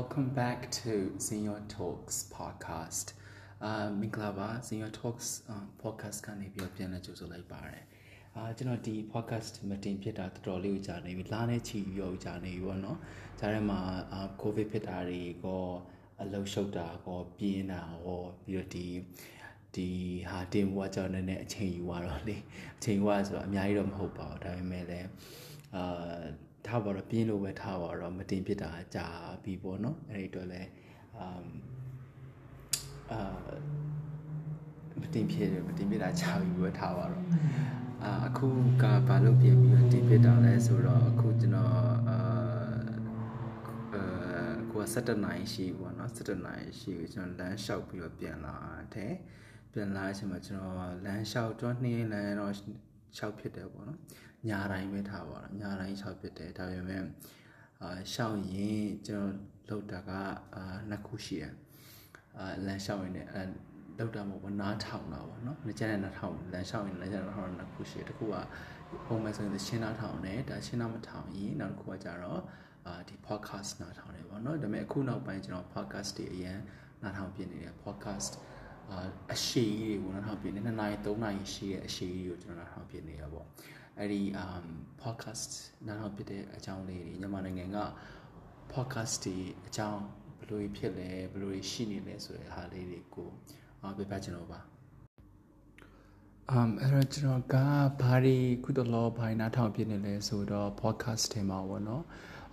welcome back to Senior Talks podcast အာမင်္ဂလာပါ Senior Talks podcast ကနေပြီးတော့ပြန်လည်ကြိုဆိုလိုက်ပါတယ်အာကျွန်တော်ဒီ podcast မတင်ဖြစ်တာတော်တော်လေးကိုကြာနေပြီလာနေချီပြီးတော့ကြာနေပြီပေါ့နော်ဂျားထဲမှာအာ covid ဖြစ်တာတွေကောအလုံးရှုပ်တာကောပြင်းတာကောပြီးတော့ဒီဒီဟာတင်ဘွားကြောင့်လည်းအချိန်ယူသွားတော့လေအချိန်ယူသွားဆိုတော့အများကြီးတော့မဟုတ်ပါဘူးဒါပေမဲ့လည်းအာ ထားပါတော့ပြင်းလို့ပဲထားပါတော့မတင်ဖြစ်တာကြာပြီပေါ့နော်အဲ့ဒီအတွက်လည်းအမ်အာမတင်ဖြစ်မတင်ဖြစ်တာကြာပြီပဲထားပါတော့အာအခုကဘာလို့ပြင်ပြီးတော့တင်ဖြစ်တာလဲဆိုတော့အခုကျွန်တော်အာအာကိုက7နိုင်ရှိပေါ့နော်7နိုင်ရှိကိုကျွန်တော်လမ်းလျှောက်ပြီးတော့ပြန်လာတယ်ပြန်လာအချိန်မှာကျွန်တော်လမ်းလျှောက်တော့နှင်းလမ်းတော့လျှောက်ဖြစ်တယ်ပေါ့နော် ညာတိုင်းပဲထားပါတော့ညာတိုင်းလျှောက်ဖြစ်တယ်ဒါပေမဲ့အာရှောက်ရင်ကျွန်တော်လောက်တာကအာနှစ်ခုရှိတယ်အာလမ်းလျှောက်ရင်လည်းအဲလောက်တာမဟုတ်ဘူးနားထောင်တာပေါ့နော်။ညချမ်းနဲ့နားထောင်လမ်းလျှောက်ရင်လမ်းချမ်းနားထောင်နှစ်ခုရှိတယ်။တစ်ခုကပုံမှန်ဆိုရင်ရှင်းနားထောင်တယ်ဒါရှင်းနားမထောင်ရင်နောက်တစ်ခုကကြတော့အာဒီ podcast နားထောင်တယ်ပေါ့နော်။ဒါပေမဲ့အခုနောက်ပိုင်းကျွန်တော် podcast တွေအရင်နားထောင်ပြနေတယ် podcast အာအရှိကြီးတွေကိုနားထောင်ပြနေ2နာရီ3နာရီရှိရဲ့အရှိကြီးကိုကျွန်တော်နားထောင်ပြနေရပေါ့။ အဲ့ဒီ um podcast နားထောင်ဖြစ်တဲ့အကြောင်းလေးတွေမြန်မာနိုင်ငံက podcast တွေအကြောင်းဘယ်လိုဖြစ်လဲဘယ်လိုရှိနေလဲဆိုတဲ့ဟာလေးတွေကိုအာပြပြချင်တော့ပါ um အဲ့တော့ကျွန်တော်ကဘာတွေခုတလောဘာနားထောင်ပြနေလဲဆိုတော့ podcast တွေမှာပေါ့နော်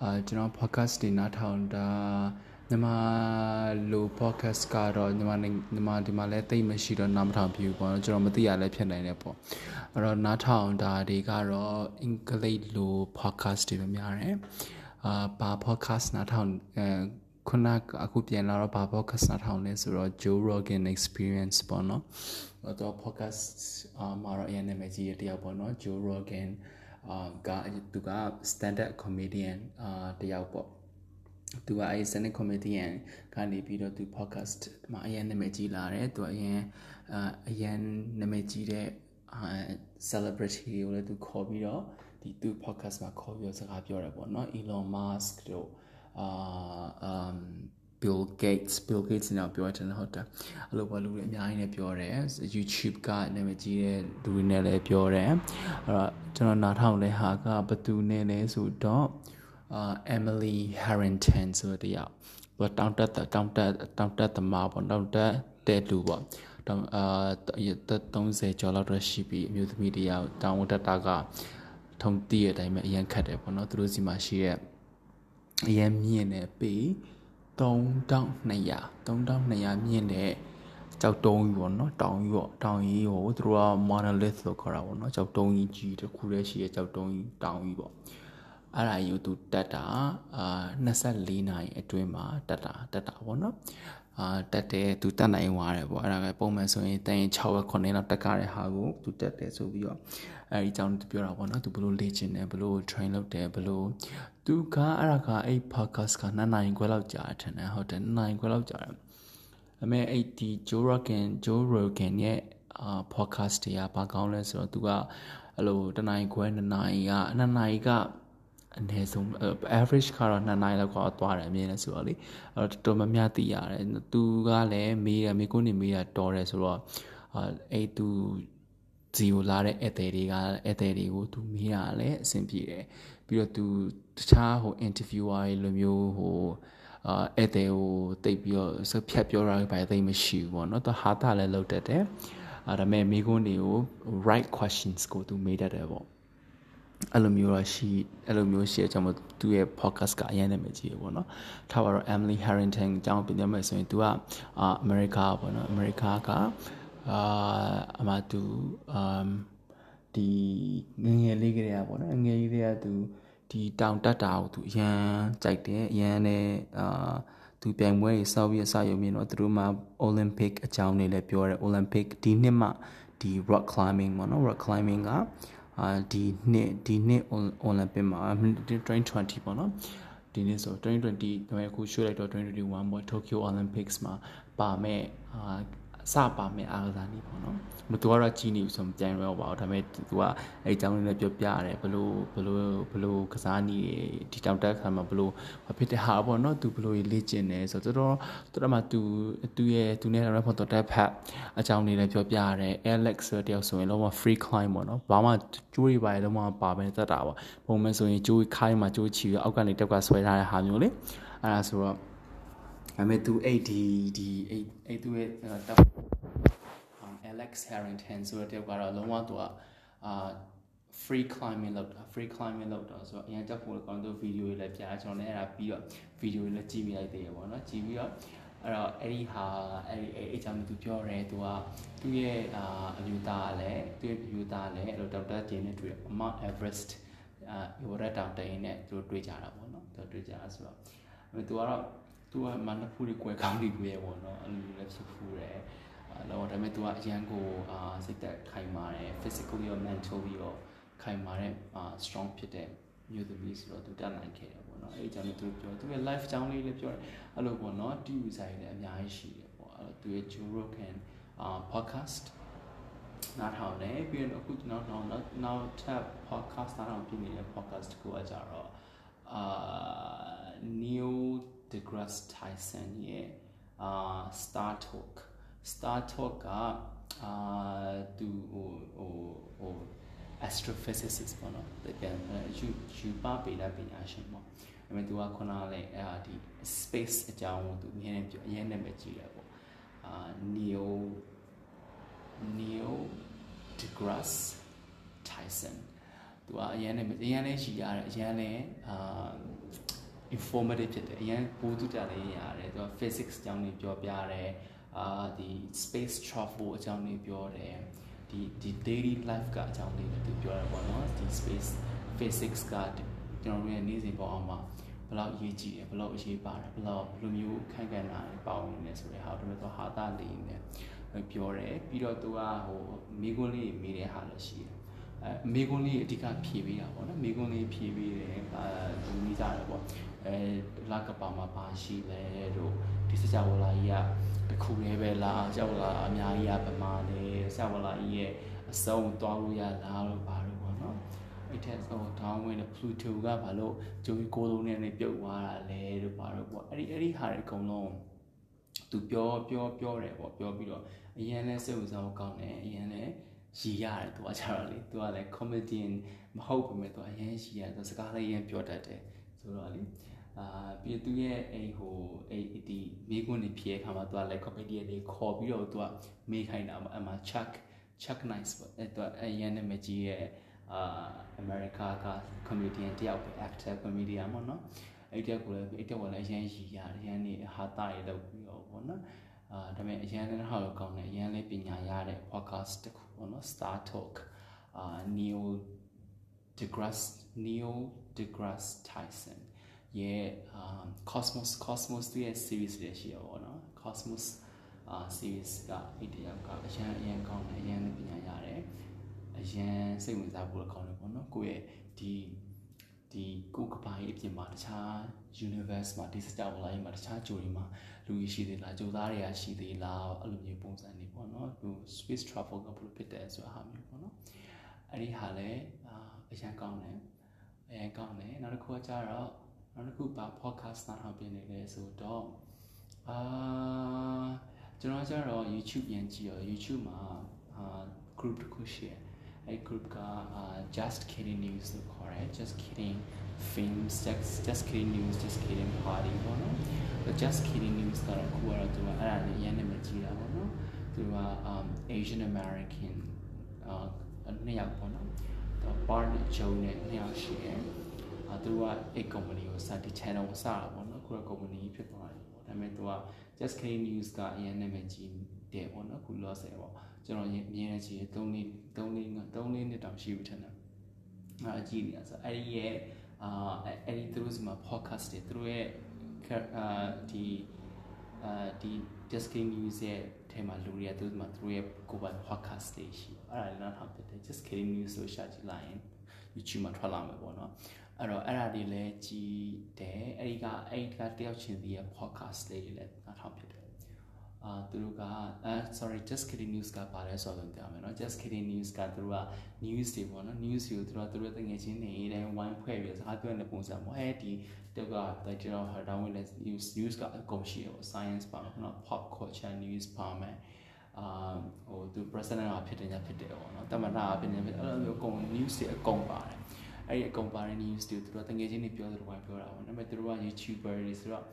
အာကျွန်တော် podcast တွေနားထောင်တာ မြန်မာလို podcast ကတော့မြန်မာမြန်မာဒီမှာလည်းတိတ်မရှိတော့နားမထောင်ပြဘူးပေါ့နော်ကျွန်တော်မသိရလဲဖြစ်နိုင်တယ်ပေါ့အဲ့တော့နားထောင်တာတွေကတော့အင်္ဂလိပ်လို podcast တွေပဲများတယ်အာဘာ podcast နားထောင်အဲခုနကအခုပြန်လာတော့ဘာ podcast နားထောင်လဲဆိုတော့ Joe Rogan Experience ပေါ့နော်အဲ့တော့ podcast အာမှာတော့အရင်နာမည်ကြီးတယောက်ပေါ့နော် Joe Rogan အာကသူက stand up comedian အာတယောက်ပေါ့ သူကအဲ Senate Comedian ကနေပြီးတော့သူ podcast မှာအရင်နာမည်ကြီးလာတယ်သူအရင်အရင်နာမည်ကြီးတဲ့ celebrity တွေကိုလည်းသူခေါ်ပြီးတော့ဒီသူ podcast မှာခေါ်ပြီးတော့စကားပြောတယ်ပေါ့နော် Elon Musk တို့အာ um Bill Gates Bill Gates နဲ့ပြောတယ်ဟုတ်တယ်အဲ့လိုပေါ့လူတွေအများကြီးနဲ့ပြောတယ် YouTube ကနာမည်ကြီးတဲ့လူတွေနဲ့လည်းပြောတယ်အဲ့တော့ကျွန်တော်နားထောင်တဲ့ဟာကဘသူနဲ့လဲဆိုတော့အာ Emily Harrington ဆိုတဲ့ယောက်သူတောင်းတက်တောင်းတက်တောင်းတက်သမားပေါ့တောင်းတက်တဲ့လူပေါ့တောင်းအာ30ကျော်လောက်တော့ရှိပြီအမျိုးသမီးတယောက်တောင်းတက်တာကထုံတည့်တဲ့အတိုင်းပဲအရင်ခတ်တယ်ပေါ့နော်သူတို့စီမှာရှိရဲ့အရင်မြင့်နေပေ3200 3200မြင့်တဲ့ကြောက်တုံးကြီးပေါ့နော်တောင်ကြီးပေါ့တောင်ကြီးကိုသူတို့က monolith လို့ခေါ်တာပေါ့နော်ကြောက်တုံးကြီးကြီးတစ်ခုတည်းရှိရဲ့ကြောက်တုံးကြီးတောင်ကြီးပေါ့ အဲ့ဒါယူသူတက်တာအာ24နာရီအတွင်းမှာတက်တာတက်တာပေါ့နော်အာတက်တယ်သူတက်နိုင်သွားတယ်ပေါ့အဲ့ဒါပဲပုံမှန်ဆိုရင်တန်ရင်6ရက်9လောက်တက်ကြတဲ့ဟာကိုသူတက်တယ်ဆိုပြီးတော့အဲ့ဒီအကြောင်းပြောတာပေါ့နော်သူဘလို့လေ့ကျင့်တယ်ဘလို့ train လုပ်တယ်ဘလို့သူကအဲ့ဒါကအဲ့ podcast က9နိုင်ခွဲလောက်ကြာတယ်ထင်တယ်ဟုတ်တယ်9နိုင်ခွဲလောက်ကြာတယ်အမေအဲ့ဒီ Joe Rogan Joe Rogan ရဲ့အာ podcast တွေကဘာကောင်းလဲဆိုတော့သူကအဲ့လိုတနိုင်ခွဲ2နိုင်က2နိုင်က အနည်းဆုံး average ကတော့2နိုင်လောက်ကတော့သွားတယ်အမြင်နဲ့ဆိုတော့လေအဲ့တော့တော်တော်များများသိရတယ်သူကလည်းမေးတယ်မေးခွန်းနေမေးတာတော်တယ်ဆိုတော့အဲ့သူဇီကိုလာတဲ့ဧည့်သည်တွေကဧည့်သည်တွေကိုသူမေးတာလည်းအဆင်ပြေတယ်ပြီးတော့သူတခြားဟို interviewer တွေလိုမျိုးဟိုအာဧည့်သည်ကိုတိတ်ပြီးတော့စဖြတ်ပြောတာပဲသိမရှိဘူးပေါ့နော်သူဟာတာလည်းလုပ်တတ်တယ်အဲဒါပေမဲ့မိကုန်းတွေကို right questions ကိုသူမေးတတ်တယ်ပေါ့ အဲ့လိုမျိုးတော့ရှိအဲ့လိုမျိုးရှိအကြောင်းမို့သူရဲ့ podcast ကအရင်နာမည်ကြီးပေါ့နော်ထားပါတော့ Emily Harrington အကြောင်းပြောမယ်ဆိုရင်သူကအာအမေရိကပေါ့နော်အမေရိကကအာအမသူအမ်ဒီငငယ်လေးကလေးอ่ะပေါ့နော်ငယ်လေးတွေကသူဒီတောင်တက်တာကိုသူအရန်ကြိုက်တယ်အရန်နဲ့အာသူပြိုင်ပွဲတွေစောက်ပြီးအစရုံမြင်တော့သူတို့မှာ Olympic အကြောင်းတွေလည်းပြောတယ် Olympic ဒီနှစ်မှဒီ rock climbing ပေါ့နော် rock climbing က အာဒီနှစ်ဒီနှစ် Olympic မှာ2020ပေါ့နော်ဒီနေ့ဆို2020ဒါပေမဲ့အခုရွှေ့လိုက်တော့2021ပေါ့ Tokyo Olympics မှာပါမဲ့အာ စပါမယ်အားကစားနေပေါ့နော်မသူကတော့ကြီးနေပြီဆိုမပြန်ရောပါဘူးဒါပေမဲ့သူကအဲ့အကြောင်းလေးနဲ့ပြောပြရတယ်ဘလို့ဘလို့ဘလို့ကစားနေဒီတောင်တက်ခါမှာဘလို့ဖြစ်တဲ့ဟာပေါ့နော်သူဘလို့လေ့ကျင့်နေဆိုတော့တော်တော်တော်မှသူသူရဲ့သူနဲ့ report တက်ဖက်အကြောင်းလေးလည်းပြောပြရတယ် Alex ဆိုတယောက်ဆိုရင်လုံးဝ free climb ပေါ့နော်ဘာမှကျိုးတွေပါလုံးဝပါပဲတက်တာပေါ့ပုံမှန်ဆိုရင်ကျိုးခိုင်းမှာကျိုးချီပြီးအောက်ကနေတက်ကဆွဲထားတဲ့ဟာမျိုးလေအဲ့ဒါဆိုတော့ ဒါပေမဲ့သူအဲ့ဒီဒီအဲ့အဲ့သူရဲ့တက် Alex Harrington ဆိုတဲ့တယောက်ကတော့လုံးဝသူကအာ free climbing လုပ်တာ free climbing လုပ်တာဆိုတော့အရင်တက်ဖို့ကောင်းသူဗီဒီယိုတွေလည်းပြကျွန်တော်လည်းအဲ့ဒါပြီးတော့ဗီဒီယိုတွေလည်းကြည့်မိလိုက်သေးတယ်ပေါ့နော်ကြည့်ပြီးတော့အဲ့တော့အဲ့ဒီဟာအဲ့ဒီအဲ့အကြောင်းသူပြောတယ်သူကသူ့ရဲ့အာအယူသားလည်းသူ့ရဲ့အယူသားလည်းအဲ့လိုဒေါက်တာဂျင်းနဲ့တွေ့ Mount Everest အာဟိုရက်တောင်တိုင်နဲ့သူတို့တွေ့ကြတာပေါ့နော်သူတွေ့ကြတာဆိုတော့သူကတော့ သူကမန္တဖူးတွေကွယ်ကောင်းနေကြရပေါ့နော်အဲ့လိုလည်းဖြစ်ဖူးတယ်အဲ့တော့ဒါပေမဲ့သူကအရန်ကိုအာစိတ်သက်ခိုင်မာတယ် physically ရော mentally ရောခိုင်မာတဲ့အာ strong ဖြစ်တဲ့မျိုးသမီးဆိုတော့သူတက်နိုင်ခဲ့တယ်ပေါ့နော်အဲ့ဒီကြောင့်သူပြောသူရဲ့ life ကြောင်းလေးလည်းပြောတယ်အဲ့လိုပေါ့နော်တီယူဆိုင်လည်းအများကြီးရှိတယ်ပေါ့အဲ့တော့သူရဲ့ Joe Rogan အာ podcast နားထောင်တယ်ပြီးရင်အခုကျွန်တော်နောက်နောက် tab podcast နားထောင်ပြနေတဲ့ podcast တစ်ခုအကြတော့ deGrasse Tyson ရဲ့အာ Star Talk Star Talk ကအာသူဟိုဟိုဟို astrophysicist ပေါ့နော်တကယ်ယူယူပါပေတာပညာရှင်ပေါ့အဲ့မဲ့သူကခုနကလည်းအာဒီ space အကြောင်းကိုသူအရင်ပြောအရင်နာမည်ကြီးတယ်ပေါ့အာ Neil Neil deGrasse Tyson သူကအရင်နဲ့အရင်လည်းရှိရတယ်အရင်လည်းအာ informative ဖြစ်တယ်အရင်ပိုးတူတာလည်းရတယ်သူက physics အကြောင်းတွေပြောပြတယ်အာဒီ space travel အကြောင်းလေးပြောတယ်ဒီဒီ daily life ကအကြောင်းလေးလည်းသူပြောရပါတော့ဒီ space physics ကကျွန်တော်တို့ရဲ့နေ့စဉ်ပေါ်အောင်မှာဘလောက်အရေးကြီးတယ်ဘလောက်အရေးပါတယ်ဘလောက်ဘလိုမျိုးခန့်ကဏ္ဍတွေပေါင်းနေတယ်ဆိုတဲ့ဟာတို့တော့ဟာတာလေးနဲ့ပြောတယ်ပြီးတော့သူကဟိုမိကွန်းလေးမိတဲ့ဟာလည်းရှိတယ်အဲမိကွန်းလေးအဓိကဖြည့်ပေးတာပေါ့နော်မိကွန်းလေးဖြည့်ပေးတယ်အဲသူမိကြတယ်ပေါ့ အဲလာကပါမှာပါရှိလဲတို့ဒီစကြဝဠာကြီးကတစ်ခုလေးပဲလားကြောက်လာအများကြီးကပမာလေဆဝလာကြီးရဲ့အစုံသွားလို့ရလားလို့ပါတော့ပေါ့နော်အဲ့ထက်ဟိုတောင်းဝင်တဲ့ Pluto ကဘာလို့ဂျိုးကိုလုံးနဲ့ပြုတ်သွားတာလဲလို့ပါတော့ပေါ့အဲ့ဒီအဲ့ဒီဟာတွေအကုန်လုံးသူပြောပြောပြောတယ်ပေါ့ပြောပြီးတော့အရင်လဲစိတ်ဝင်စားဖို့ကောင်းတယ်အရင်လဲရည်ရတယ်သူကကြတော့လေသူကလည်း comedian မဟုတ်ဘူးမဲ့သူအရင်ရည်ရတယ်သူစကားလေးရင်ပြောတတ်တယ်ဆိုတော့လေ အာပြီးသူရဲ့အဲ့ဟိုအဲ့ဒီမိကွန်းနေဖြေခါမှာသူကလည်း comedian တွေခေါ်ပြီးတော့သူကမေးခိုင်းတာပေါ့အမှ Chuck Chuck Nice ပေါ့အဲ့သူအရင်နာမည်ကြီးရဲ့အာ America က comedian တယောက်ပဲ actor comedian ပေါ့နော်အဲ့တယောက်ကိုလည်းအဲ့တယောက်ကလည်းအရင်ရည်ရတယ်အရင်နေဟာတာတွေလုပ်ပြီးတော့ပေါ့နော်အာဒါပေမဲ့အရင်လည်းဟာလို့ကောင်းတယ်အရင်လည်းပညာရတဲ့ podcast တစ်ခုပေါ့နော် Star Talk အာ Neil deGrasse Neil deGrasse Tyson ရဲ့ Cosmos Cosmos ရဲ့ series တွေရှိရပါတော့ Cosmos အာ series ကအဲ့တယောက်ကအရန်အရန်ကောင်းတယ်အရန်ပညာရတယ်အရန်စိတ်ဝင်စားဖို့ကောင်းတယ်ပေါ့နော်ကိုယ့်ရဲ့ဒီဒီကိုယ်ကဘာကြီးအပြင်မှာတခြား universe မှာဒီစကြဝဠာကြီးမှာတခြားဂျိုတွေမှာလူကြီးရှိသေးလားဂျိုသားတွေကရှိသေးလားအဲ့လိုမျိုးပုံစံတွေပေါ့နော်သူ space travel ကဘယ်လိုဖြစ်တယ်ဆိုတာဟာမျိုးပေါ့နော်အဲ့ဒီဟာလည်းအာအရန်ကောင်းတယ်အရန်ကောင်းတယ်နောက်တစ်ခုကကျတော့ နောက်တစ်ခုပါ podcast နားထောင်ပြင်နေလဲဆိုတော့အာကျွန်တော်ကျတော့ YouTube ပြန်ကြည့်ရော YouTube မှာအာ group တစ်ခုရှိတယ်အဲ့ group ကအာ just kidding news လို့ခေါ်တယ် just kidding films just just kidding news just kidding party ပေါ့နော် just kidding news ကတော့ခုကတော့သူကအဲ့ဒါနဲ့ရန်နေမှကြည့်တာပေါ့နော်သူက um Asian American အာနှစ်ယောက်ပေါ့နော် Bart Joe နဲ့နှစ်ယောက်ရှိတယ် အာသူကအဲ့ company ကိုစတင် channel ကိုစတာပေါ့နော်ခုက company ဖြစ်သွားတယ်ပေါ့ဒါပေမဲ့သူက just kidding news ကအရင်နာမည်ကြီးတယ်ပေါ့နော်ခု loss ရပေါ့ကျွန်တော်မြင်နေချင်3လေး3လေး3လေးနှစ်တောင်ရှိပြီထင်တယ်အာကြည့်နေဆိုအဲ့ဒီရဲ့အာအဲ့ဒီသူတို့စီမှာ podcast တွေသူတို့ရဲ့အာဒီအာဒီ just kidding news ရဲ့ထဲမှာလူတွေကသူတို့မှာသူတို့ရဲ့ကိုယ်ပိုင် podcast တွေရှိအဲ့ဒါလည်းနောက်ထပ်ဖြစ်တယ် just kidding news လို့ရှာကြည့်လိုက်ရင် YouTube မှာထွက်လာမှာပေါ့နော် အဲ့တော့အဲ့ဒါတွေလည်းကြည်တယ်အဲ့ဒီကအဲ့ဒီကတယောက်ချင်းစီရဲ့ podcast လေးတွေလည်းနားထောင်ဖြစ်တယ်အာသူတို့ကအဲ sorry just kidding news ကပါလဲဆိုတော့ကြားမယ်နော် just kidding news ကသူတို့က news တွေပေါ့နော် news တွေကိုသူတို့ကသူတို့တငယ်ချင်းတွေအတိုင်းဝိုင်းဖွဲ့ပြီးစကားပြောနေတဲ့ပုံစံပေါ့အဲဒီတုတ်ကကျွန်တော်ဟာတောင်းဝင်တဲ့ news news ကအကုန်ရှိတယ်ပေါ့ science ပါမယ်နော် pop culture news ပါမယ်အာဟိုသူ president ကဖြစ်တယ်ညဖြစ်တယ်ပေါ့နော်တမနာကဖြစ်နေဖြစ်အဲ့လိုမျိုးအကုန် news တွေအကုန်ပါတယ် အဲ့ဒီအကုန်ပါတဲ့ news တွေသူတို့တငယ်ချင်းတွေပြောသလိုဝိုင်းပြောတာပေါ့ဒါပေမဲ့သူတို့က YouTuber တွေဆိုတော့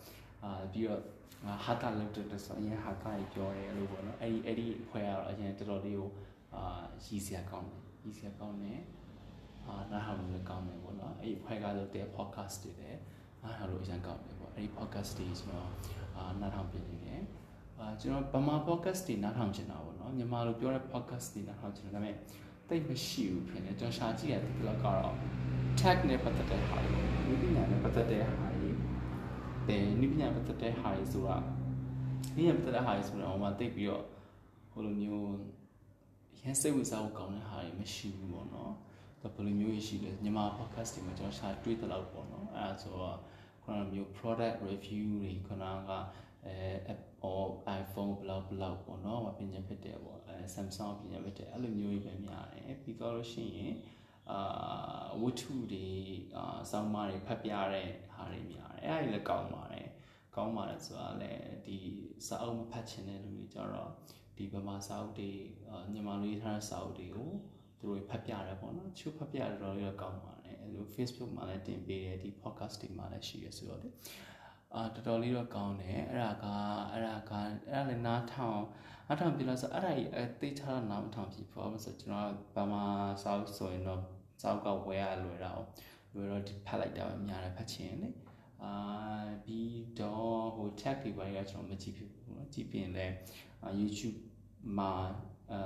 အာပြီးတော့ဟာတာလောက်တဲ့ဆိုရင်ဟာတာကြီးပြောတယ်လို့ပေါ့နော်အဲ့ဒီအဲ့ဒီဖွဲ့ကတော့အရင်တော်တော်လေးကိုအာရည်စရာကောင်းတယ်ရည်စရာကောင်းတယ်အာနားဟောင်းလို့ကောင်းတယ်ပေါ့နော်အဲ့ဒီဖွဲ့ကတော့တဲ့ podcast တွေတယ်နားဟောင်းလို့အရင်ကောင်းတယ်ပေါ့အဲ့ဒီ podcast တွေကျွန်တော်အာနားထောင်ပြနေတယ်အာကျွန်တော်ဗမာ podcast တွေနားထောင်ချင်တာပေါ့နော်မြန်မာလိုပြောတဲ့ podcast တွေနားထောင်ချင်တယ်ဒါပေမဲ့ တိတ်မရှိဘူးဖြစ်နေကျွန်တော်ရှာကြည့်ရတဲ့ဒီလောက်ကတော့ tag နဲ့ပတ်သက်တဲ့ဟာတွေဒီပညာနဲ့ပတ်သက်တဲ့ဟာတွေတဲ့နိပညာပတ်သက်တဲ့ဟာတွေဆိုတာနိပညာပတ်သက်တဲ့ဟာတွေဆိုတော့ဟိုမှာတိတ်ပြီးတော့ဟိုလိုမျိုးရန်စိတ်ဝင်စားဖို့ကောင်းတဲ့ဟာတွေမရှိဘူးပေါ့နော်ဒါဘယ်လိုမျိုးရှိလဲမြန်မာ podcast တွေမှာကျွန်တော်ရှာတွေးသလောက်ပေါ့နော်အဲဒါဆိုတော့ခုနမျိုး product review တွေခုနကအဲ or iPhone ဘ လောက်ဘလောက်ပေါ့နော်မပြင်ချင်ဖြစ်တယ်ပေါ့အဲ Samsung ပြင်ချင်ဖြစ်တယ်အဲ့လိုမျိုးတွေပဲများတယ်ပြီးတော့လို့ရှိရင်အာဝတ္ထုတွေအာစောင်းမတွေဖတ်ပြတဲ့ဟာတွေများတယ်အဲ့ဒါလည်းကောင်းပါတယ်ကောင်းပါတယ်ဆိုတာလည်းဒီစာအုပ်မဖတ်ချင်တဲ့လူတွေကြတော့ဒီဗမာစာအုပ်တွေမြန်မာလူရေးထားတဲ့စာအုပ်တွေကိုသူတို့ဖတ်ပြရတယ်ပေါ့နော်ချိုးဖတ်ပြရတော့လည်းကောင်းပါတယ်အဲလို Facebook မှာလည်းတင်ပေးတယ်ဒီ podcast တွေမှာလည်းရှိရဆိုတော့လေ အာတော်တော်လေးတော့ကောင်းတယ်အဲ့ဒါကအဲ့ဒါကအဲ့ဒါလည်းနားထောင်နားထောင်ပြလို့ဆိုအဲ့ဒါကြီးအသေးချာနားမထောင်ဖြစ်ပေါ့ဆိုကျွန်တော်ဗမာစာအုပ်ဆိုရင်တော့စောက်ကဝဲရလွယ်တာ哦လွယ်တော့ဖတ်လိုက်တာပဲများတယ်ဖတ်ချင်လေအာပြီးတော့ဟို tag တွေပါရကျွန်တော်မကြည့်ဖြစ်ဘူးเนาะကြည့်ပြင်လဲ YouTube မှာအဲ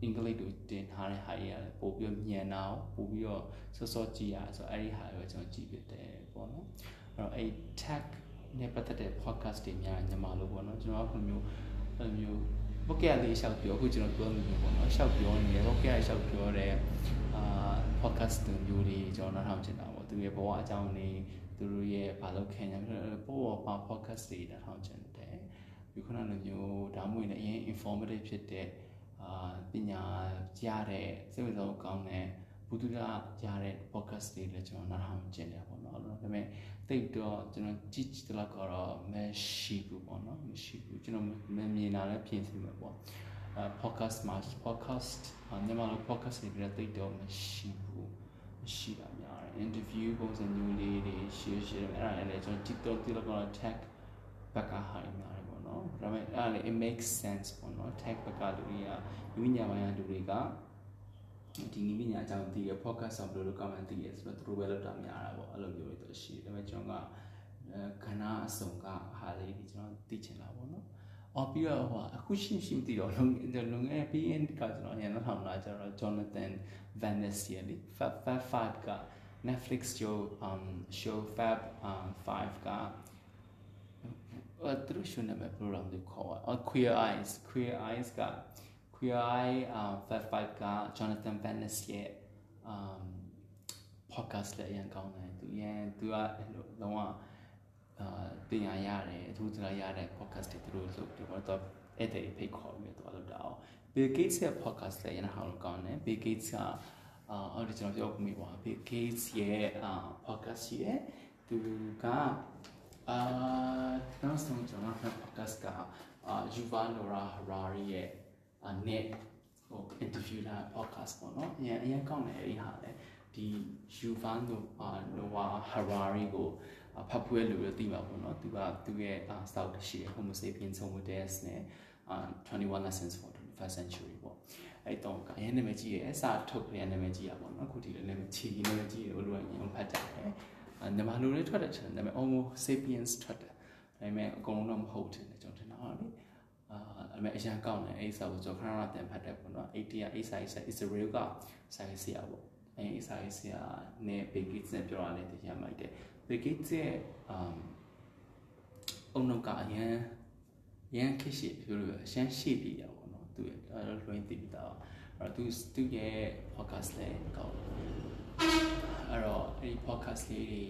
အင်္ဂလိပ်လိုတင်ထားတဲ့ဟာတွေရတယ်ပို့ပြီးညံတာပို့ပြီးတော့စောစောကြည့်ရဆိုအဲ့ဒီဟာတွေကျွန်တော်ကြည့်ဖြစ်တယ်ပေါ့နော်အဲ့ တော့အဲ့ tag နဲ့ပတ်သက်တဲ့ podcast တွေများညမှာလို့ပေါ့နော်ကျွန်တော်ကမျိုးအဲ့မျိုးဟုတ်ကဲ့လေးရှောက်ပြောအခုကျွန်တော်ပြောနေပြီပေါ့နော်ရှောက်ပြောနေတယ်ဟုတ်ကဲ့ရှောက်ပြောတဲ့အာ podcast မျိုးတွေကျွန်တော်နားထောင်ချင်တာပေါ့သူရဲ့ဘဝအကြောင်းတွေသူတို့ရဲ့ဘာလို့ခံရမလဲပို့ပါ podcast တွေနားထောင်ချင်တယ်ဒီခုနလိုမျိုးဒါမှမဟုတ်လည်းအရင် informative ဖြစ်တဲ့အာပညာကြားတဲ့စိတ်ဝင်စားဖို့ကောင်းတဲ့ ဘုဒ္ဓရရတဲ့ podcast တွေလည်းကျွန်တော်နားထောင်ချင်တယ်ပေါ့နော်အဲ့လိုဒါပေမဲ့တိတ်တော့ကျွန်တော်ကြည့်ကြည့်တော့ကတော့မရှိဘူးပေါ့နော်မရှိဘူးကျွန်တော်မမြင်တာလည်းပြင်စီမှာပေါ့အဲ podcast မှာ podcast မြန်မာလို podcast တွေလည်းတိတ်တော့မရှိဘူးမရှိတာများတယ် interview ပုံစံမျိုးလေးတွေ share share အဲ့ဒါလည်းကျွန်တော်ကြည့်တော့ဒီလောက်ကတော့ tag ဘက်ကဟာများတယ်ပေါ့နော်ဒါပေမဲ့အဲ့ဒါလည်း it makes sense ပေါ့နော် tag ဘက်ကလူတွေကဝိညာဉ်ပိုင်းကလူတွေက ဒီနည်းပညာအကြောင်းသိရ podcast ဆောင်ဘယ်လိုလုပ်ကောင်းမှန်းသိရဆိုတော့သူတို့ပဲလုပ်တာများတာပေါ့အဲ့လိုမျိုးတွေတော့ရှိတယ်ဒါပေမဲ့ကျွန်တော်ကခဏအစုံကဟာလေးဒီကျွန်တော်သိချင်တာပေါ့နော်အော်ပြီးတော့ဟိုအခုရှင်းရှင်းသိတော့လုံလုံငယ် PN ကကျွန်တော်ညနေထောင်လာကျတော့ Jonathan Van Ness လေ Fab Fab 5က Netflix show um show Fab um 5ကအဲသူတို့ရှင်နာမည် program တွေခေါ်อ่ะ Queer Eyes Queer Eyes က Queer Eye um Fab 5က Jonathan Van Ness ရဲ့ um podcast လည်းအရင်ကောင်းတယ်သူရန်သူကလုံးဝအာတင်ရရတယ်သူတို့ရရတဲ့ podcast တွေသူတို့လုပ်တယ်ဘာတော့အဲ့တဲ့ဖိတ်ခေါ်ပြီးတော့လုပ်တာအောင် Bill Gates ရဲ့ podcast လည်းရန်ဟောင်းကောင်းတယ် Bill Gates ကအာအော်ဒီကျွန်တော်ပြောမိပါ Bill Gates ရဲ့အာ podcast ရဲ့သူကအာနောက်ဆုံးကျွန်တော် podcast ကအာ Yuval Noah Harari ရဲ့ net ဟို interview လာ podcast ပေါ့နော်အရင်အရင်ကောင်းတယ်အဲ့ဒီဟာလေဒီ Yuval Noah Harari ကိုဖတ်ဖွယ်လို့သိမှာပေါ့နော်သူကသူရဲ့ style ရှိတယ် Homo sapiens Homo deus နဲ့21 lessons for 21st century ပေါ့အဲ့တော့ကအရင်နာမည်ကြီးရဲ့အစာထုတ်ပြန်နာမည်ကြီးရပေါ့နော်အခုဒီလည်းနာမည်ချီနာမည်ကြီးလို့လို့ရင်ဖတ်ကြတယ်နမလိုလေးထွက်တယ်နာမည် Homo sapiens ထွက်တယ်ဒါပေမဲ့အကုန်လုံးတော့မဟုတ်တယ်ကျွန်တော်ထင်တာဟာလေ အာအမေအရန်ကောင်းတယ်အဲ့စာကိုကျွန်တော်ခဏခဏတင်ဖတ်တယ်ပေါ့နော်အဲ့ဒီကအဲ့စာရေးစာ Israel ကစာရေးဆရာပေါ့အဲ့စာရေးဆရာနဲ့ဘေဂစ်နဲ့ပြောရတဲ့တရားမိုက်တယ်ဘေဂစ်ရဲ့အမ်အုံနောက်ကအရန်ရန်ခရှိပြောလို့အရန်ရှိပြီရပေါ့နော်သူအဲ့တော့လွှင့်တည်ပြီးတော့အဲ့သူသူရဲ့ podcast လေးကောင်းအဲ့တော့အဲ့ဒီ podcast လေးတွေ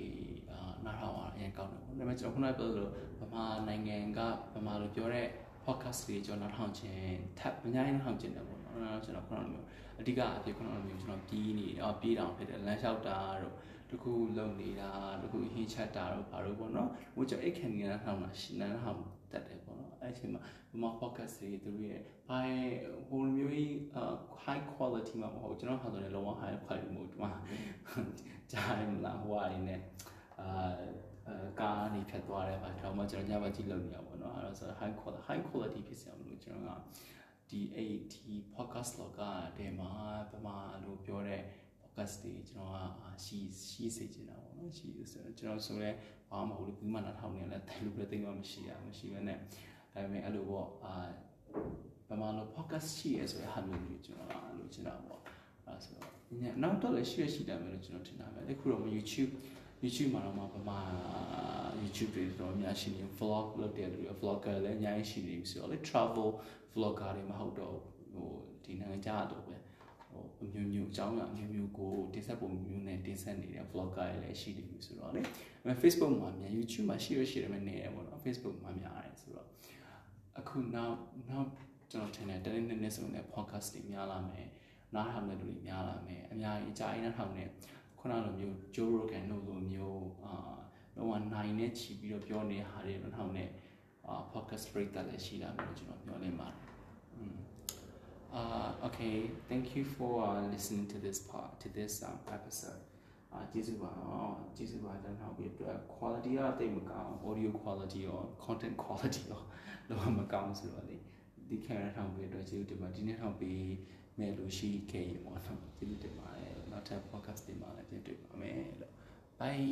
အာနားထောင်ရအရင်ကောင်းတယ်ပေါ့ဒါပေမဲ့ကျွန်တော်ခုနကပြောလို့ဗမာနိုင်ငံကဗမာလိုပြောတဲ့ podcast တွေကျွန်တော်နားထောင်ခြင်း tab အများကြီးနားထောင်ခြင်းတယ်ပေါ့နော်ကျွန်တော်ခုနကမျိုးအဓိကအဖြစ်ခုနကမျိုးကျွန်တော်ပြီးနေတော့ပြေးတောင်ဖြစ်တယ်လမ်းလျှောက်တာတို့တခုလုံနေတာတခုဟင်းချက်တာတို့ဘာလို့ပေါ့နော်ဟိုကျွန်တော်အိတ်ခံနေနားထောင်တာရှင်းနားထောင်တတ်တယ်ပေါ့နော်အဲ့ဒီမှာဗမာ podcast တွေသူတို့ရဲ့ဘာဟိုမျိုးကြီး high quality မှာမဟုတ်ကျွန်တော်ဟာဆိုရင်လုံးဝ high quality မဟုတ်ဒီမှာကြားရမလားဟိုအရင်းနဲ့အာ ကားနေဖြတ်သွားတယ်ဗျာဒါမှကျွန်တော်ညဘက်ကြည့်လို့နေရပါတော့အဲ့ဒါဆို high quality high quality ဖြစ်စရာမလိုကျွန်တော်ကဒီအဲ့ဒီ podcast လောကတဲမှာဗမာလို့ပြောတဲ့ podcast တွေကျွန်တော်ကရှိရှိစေချင်တာပေါ့နော်ရှိဆိုတော့ကျွန်တော်ဆိုလဲဘာမှမဟုတ်ဘူးဘူးမှနားထောင်နေလဲတိုင်လို့လည်းတိတ်မှမရှိရမရှိဘဲနဲ့ဒါပေမဲ့အဲ့လိုပေါ့အာဗမာလို podcast ရှိရဆိုရဟာလို့ကျွန်တော်ကလိုချင်တာပေါ့အဲ့ဆိုတော့နောက်တော့လည်းရှိရရှိတယ်မယ်လို့ကျွန်တော်ထင်တာပဲအခုတော့ YouTube YouTube မှာတော့မှဗမာ YouTube တွေတော့အများရှိနေ vlog လုပ်တဲ့လူတွေ vlogger လည်းအများကြီးရှိနေပြီဆိုတော့လေ travel vlogger တွေမဟုတ်တော့ဟိုဒီနိုင်ငံခြားတော့ပဲဟိုအမျိုးမျိုးအကြောင်းအမျိုးမျိုးကိုတင်ဆက်ပုံမျိုးနဲ့တင်ဆက်နေတဲ့ vlogger တွေလည်းရှိနေပြီဆိုတော့လေအဲ Facebook မှာမြန် YouTube မှာရှိရရှိတယ်မနေရပေါ့နော် Facebook မှာများတယ်ဆိုတော့အခုနောက်နောက်ကျွန်တော်ထင်တယ်တနေ့နေ့နေ့ဆိုရင် podcast တွေများလာမယ်နားထောင်တဲ့လူတွေများလာမယ်အများကြီးအကြိုက်နားထောင်တဲ့ ခုနလိုမျိုး Joe Rogan တို့လိုမျိုးအာတော့နိုင်နဲ့ချီပြီးတော့ပြောနေတဲ့ဟာတွေတော့ထောင်နဲ့အာ podcast break တက်လည်းရှိလာမယ်လို့ကျွန်တော်ပြောနေပါတယ်อืม uh okay thank you for uh, listening to this part to this um, episode အာကျေးဇူးပါအော်ကျေးဇူးပါကျွန်တော်ပြီးတော့ quality ကတိတ်မကောင်း audio quality ရော content quality ရောတော့မကောင်းဆိုတော့လေဒီ camera ထောင်ပြီးတော့ကျေးဇူးတင်ပါဒီနေ့ထောင်ပြီးမဲ့လို့ရှိခဲ့ရင်ပေါ့နော်ကျေးဇူးတင်ပါတယ် နောက်ထပ် podcast တွေမှာလည်းပြန်တွေ့ပါမယ်လို့ bye